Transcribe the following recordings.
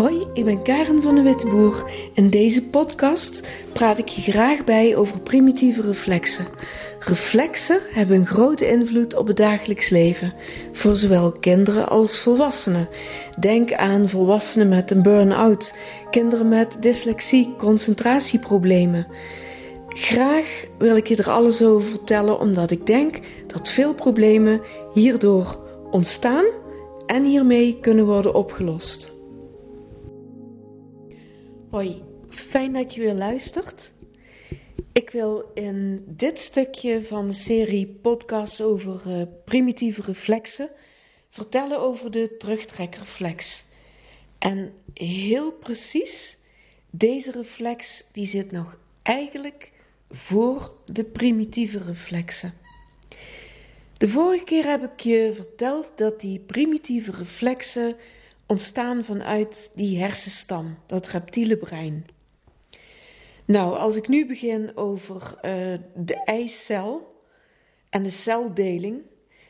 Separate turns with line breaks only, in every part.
Hoi, ik ben Karen van de Witteboer. In deze podcast praat ik je graag bij over primitieve reflexen. Reflexen hebben een grote invloed op het dagelijks leven, voor zowel kinderen als volwassenen. Denk aan volwassenen met een burn-out, kinderen met dyslexie, concentratieproblemen. Graag wil ik je er alles over vertellen, omdat ik denk dat veel problemen hierdoor ontstaan en hiermee kunnen worden opgelost. Hoi, fijn dat je weer luistert. Ik wil in dit stukje van de serie podcasts over uh, primitieve reflexen vertellen over de terugtrekreflex. En heel precies, deze reflex die zit nog eigenlijk voor de primitieve reflexen. De vorige keer heb ik je verteld dat die primitieve reflexen ontstaan vanuit die hersenstam, dat reptiele brein. Nou, als ik nu begin over uh, de eicel en de celdeling,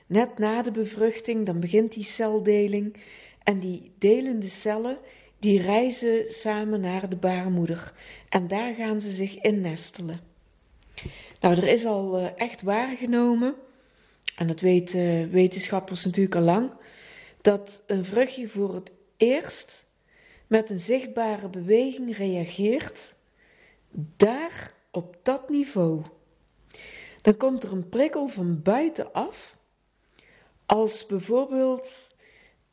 net na de bevruchting, dan begint die celdeling en die delende cellen, die reizen samen naar de baarmoeder en daar gaan ze zich innestelen. Nou, er is al uh, echt waargenomen, en dat weten wetenschappers natuurlijk al lang, dat een vruchtje voor het eerst met een zichtbare beweging reageert, daar op dat niveau. Dan komt er een prikkel van buitenaf, als bijvoorbeeld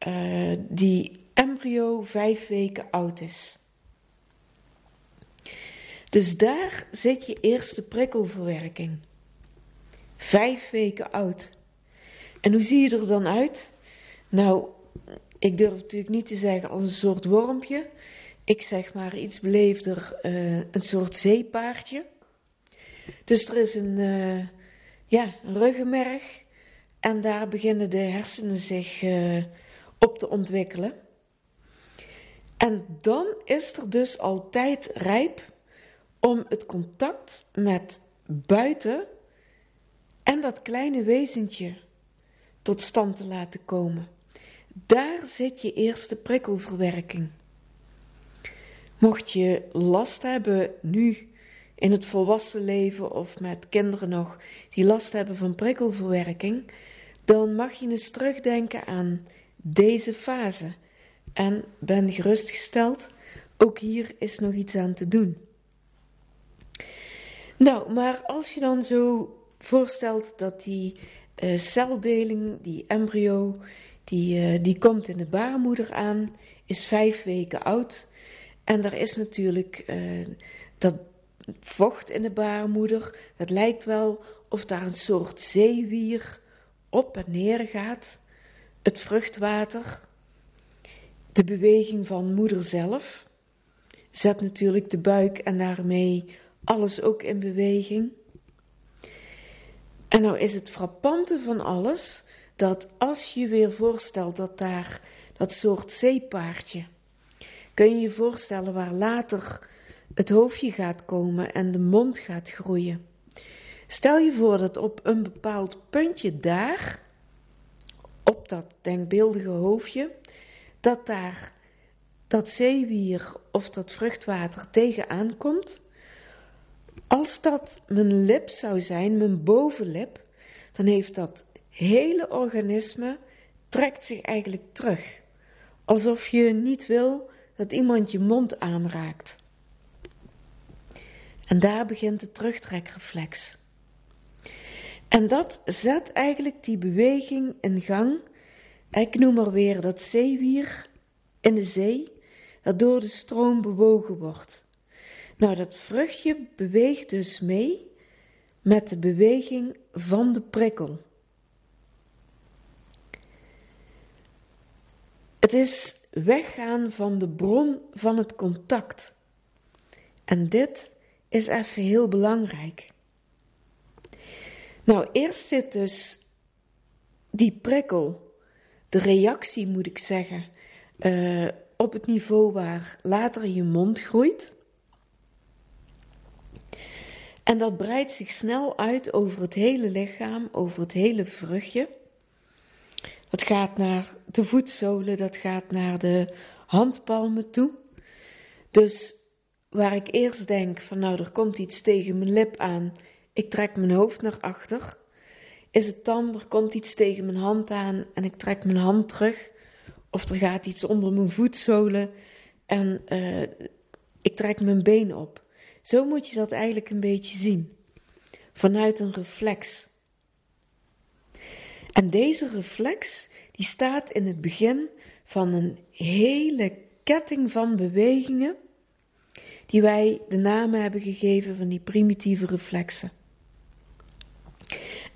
uh, die embryo vijf weken oud is. Dus daar zit je eerste prikkelverwerking. Vijf weken oud. En hoe zie je er dan uit? Nou, ik durf natuurlijk niet te zeggen als een soort wormpje. Ik zeg maar iets beleefder, uh, een soort zeepaardje. Dus er is een, uh, ja, ruggenmerg. En daar beginnen de hersenen zich uh, op te ontwikkelen. En dan is er dus altijd rijp om het contact met buiten en dat kleine wezentje tot stand te laten komen. Daar zit je eerste prikkelverwerking. Mocht je last hebben nu in het volwassen leven of met kinderen nog die last hebben van prikkelverwerking, dan mag je eens terugdenken aan deze fase. En ben gerustgesteld, ook hier is nog iets aan te doen. Nou, maar als je dan zo voorstelt dat die uh, celdeling, die embryo, die, uh, die komt in de baarmoeder aan, is vijf weken oud. En er is natuurlijk uh, dat vocht in de baarmoeder. Het lijkt wel of daar een soort zeewier op en neer gaat. Het vruchtwater, de beweging van moeder zelf, zet natuurlijk de buik en daarmee alles ook in beweging. En nou is het frappante van alles dat als je weer voorstelt dat daar dat soort zeepaardje, kun je je voorstellen waar later het hoofdje gaat komen en de mond gaat groeien. Stel je voor dat op een bepaald puntje daar, op dat denkbeeldige hoofdje, dat daar dat zeewier of dat vruchtwater tegenaan komt. Als dat mijn lip zou zijn, mijn bovenlip, dan heeft dat hele organisme trekt zich eigenlijk terug. Alsof je niet wil dat iemand je mond aanraakt. En daar begint de terugtrekreflex. En dat zet eigenlijk die beweging in gang. Ik noem maar weer dat zeewier in de zee, dat door de stroom bewogen wordt. Nou, dat vruchtje beweegt dus mee met de beweging van de prikkel. Het is weggaan van de bron van het contact. En dit is even heel belangrijk. Nou, eerst zit dus die prikkel, de reactie moet ik zeggen, uh, op het niveau waar later je mond groeit. En dat breidt zich snel uit over het hele lichaam, over het hele vruchtje. Dat gaat naar de voetzolen, dat gaat naar de handpalmen toe. Dus waar ik eerst denk van nou er komt iets tegen mijn lip aan, ik trek mijn hoofd naar achter, is het dan er komt iets tegen mijn hand aan en ik trek mijn hand terug, of er gaat iets onder mijn voetzolen en uh, ik trek mijn been op. Zo moet je dat eigenlijk een beetje zien, vanuit een reflex. En deze reflex die staat in het begin van een hele ketting van bewegingen die wij de namen hebben gegeven van die primitieve reflexen.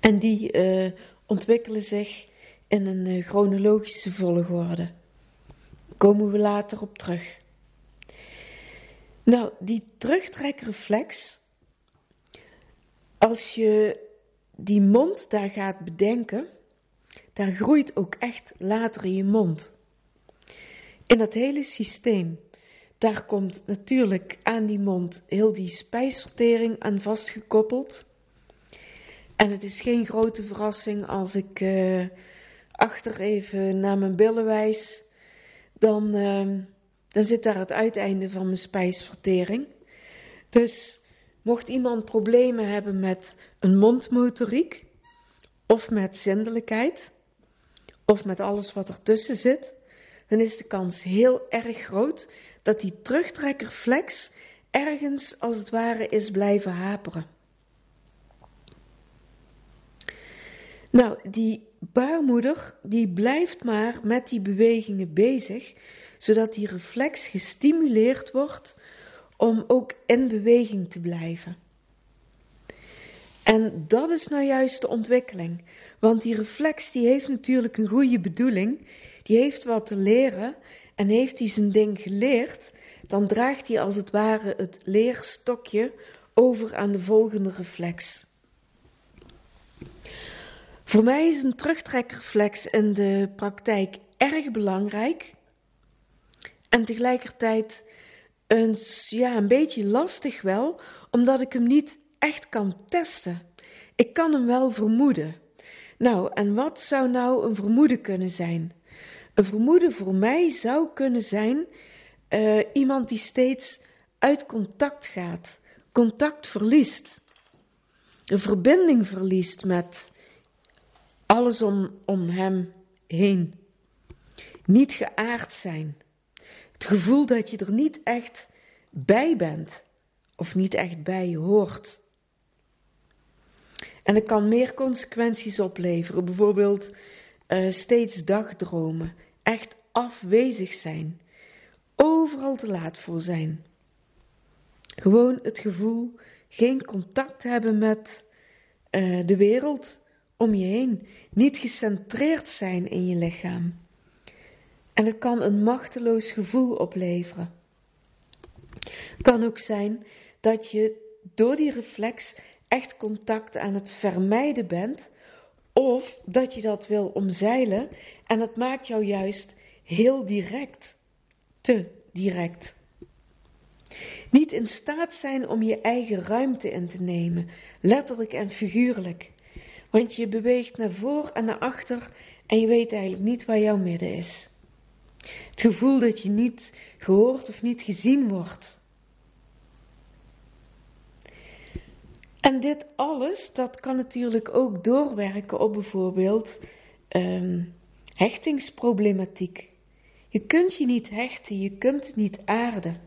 En die uh, ontwikkelen zich in een uh, chronologische volgorde. Daar komen we later op terug. Nou, die terugtrekreflex, als je die mond daar gaat bedenken, daar groeit ook echt later je mond. In dat hele systeem, daar komt natuurlijk aan die mond heel die spijsvertering aan vastgekoppeld. En het is geen grote verrassing als ik uh, achter even naar mijn billen wijs, dan, uh, dan zit daar het uiteinde van mijn spijsvertering. Dus mocht iemand problemen hebben met een mondmotoriek, of met zindelijkheid, of met alles wat ertussen zit, dan is de kans heel erg groot dat die terugtrekkerflex ergens als het ware is blijven haperen. Nou, die baarmoeder die blijft maar met die bewegingen bezig, zodat die reflex gestimuleerd wordt om ook in beweging te blijven. En dat is nou juist de ontwikkeling. Want die reflex die heeft natuurlijk een goede bedoeling. Die heeft wat te leren. En heeft hij zijn ding geleerd, dan draagt hij als het ware het leerstokje over aan de volgende reflex. Voor mij is een terugtrekreflex in de praktijk erg belangrijk. En tegelijkertijd een, ja, een beetje lastig wel, omdat ik hem niet echt kan testen. Ik kan hem wel vermoeden. Nou, en wat zou nou een vermoeden kunnen zijn? Een vermoeden voor mij zou kunnen zijn uh, iemand die steeds uit contact gaat, contact verliest, een verbinding verliest met alles om, om hem heen. Niet geaard zijn. Het gevoel dat je er niet echt bij bent of niet echt bij hoort. En het kan meer consequenties opleveren. Bijvoorbeeld uh, steeds dagdromen, echt afwezig zijn, overal te laat voor zijn. Gewoon het gevoel geen contact hebben met uh, de wereld om je heen, niet gecentreerd zijn in je lichaam. En het kan een machteloos gevoel opleveren. Het kan ook zijn dat je door die reflex echt contact aan het vermijden bent, of dat je dat wil omzeilen en het maakt jou juist heel direct, te direct. Niet in staat zijn om je eigen ruimte in te nemen, letterlijk en figuurlijk. Want je beweegt naar voor en naar achter en je weet eigenlijk niet waar jouw midden is. Het gevoel dat je niet gehoord of niet gezien wordt. En dit alles, dat kan natuurlijk ook doorwerken op bijvoorbeeld um, hechtingsproblematiek. Je kunt je niet hechten, je kunt niet aarden.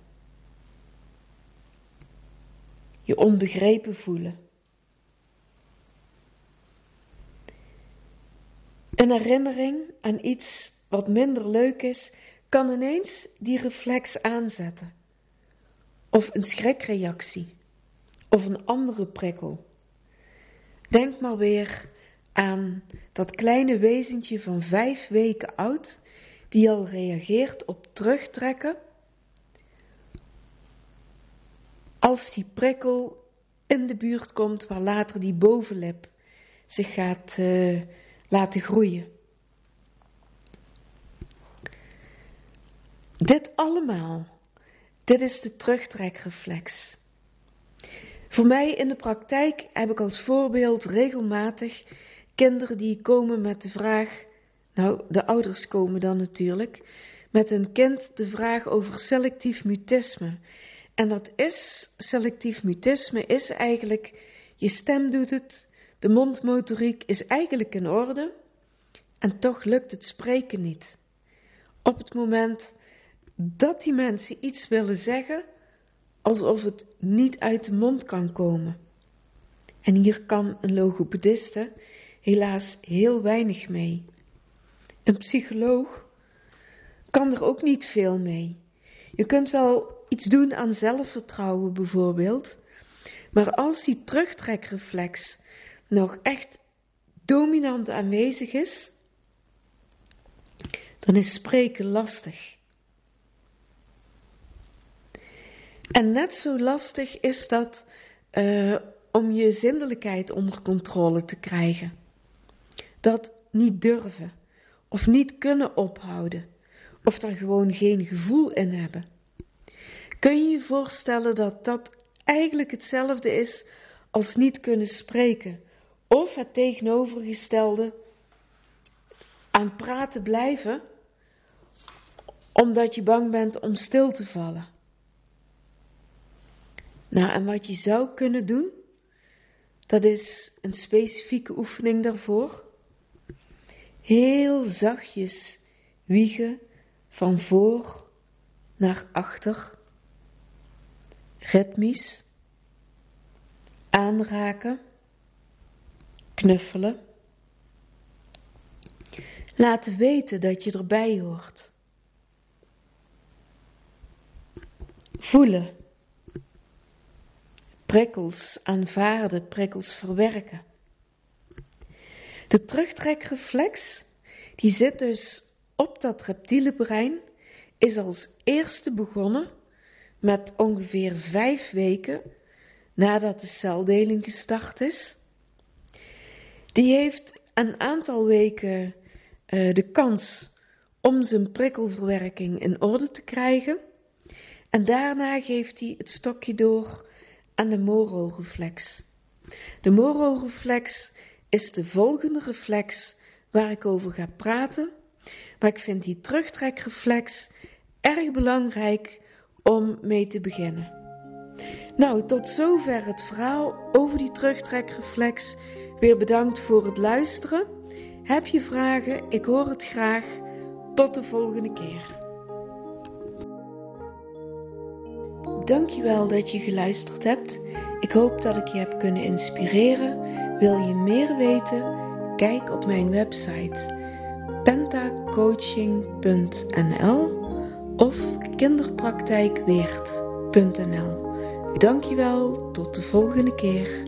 Je onbegrepen voelen. Een herinnering aan iets wat minder leuk is, kan ineens die reflex aanzetten. Of een schrikreactie of een andere prikkel. Denk maar weer aan dat kleine wezentje van vijf weken oud, die al reageert op terugtrekken als die prikkel in de buurt komt waar later die bovenlip zich gaat uh, laten groeien. Dit allemaal, dit is de terugtrekreflex. Voor mij in de praktijk heb ik als voorbeeld regelmatig kinderen die komen met de vraag, nou de ouders komen dan natuurlijk, met hun kind de vraag over selectief mutisme. En dat is, selectief mutisme is eigenlijk, je stem doet het, de mondmotoriek is eigenlijk in orde en toch lukt het spreken niet. Op het moment dat die mensen iets willen zeggen, alsof het niet uit de mond kan komen. En hier kan een logopediste helaas heel weinig mee. Een psycholoog kan er ook niet veel mee. Je kunt wel iets doen aan zelfvertrouwen bijvoorbeeld, maar als die terugtrekreflex nog echt dominant aanwezig is, dan is spreken lastig. En net zo lastig is dat uh, om je zindelijkheid onder controle te krijgen. Dat niet durven of niet kunnen ophouden of er gewoon geen gevoel in hebben. Kun je je voorstellen dat dat eigenlijk hetzelfde is als niet kunnen spreken of het tegenovergestelde aan praten blijven omdat je bang bent om stil te vallen? Nou, en wat je zou kunnen doen, dat is een specifieke oefening daarvoor. Heel zachtjes wiegen van voor naar achter. Ritmisch. Aanraken. Knuffelen. Laten weten dat je erbij hoort. Voelen prikkels aanvaarden, prikkels verwerken. De terugtrekreflex, die zit dus op dat reptiele brein, is als eerste begonnen met ongeveer vijf weken nadat de celdeling gestart is. Die heeft een aantal weken uh, de kans om zijn prikkelverwerking in orde te krijgen. En daarna geeft hij het stokje door aan de Moro-reflex. De Moro-reflex is de volgende reflex waar ik over ga praten, maar ik vind die terugtrekreflex erg belangrijk om mee te beginnen. Nou, tot zover het verhaal over die terugtrekreflex. Weer bedankt voor het luisteren. Heb je vragen? Ik hoor het graag. Tot de volgende keer. Dankjewel dat je geluisterd hebt. Ik hoop dat ik je heb kunnen inspireren. Wil je meer weten? Kijk op mijn website pentacoaching.nl of kinderpraktijkweert.nl. Dankjewel, tot de volgende keer.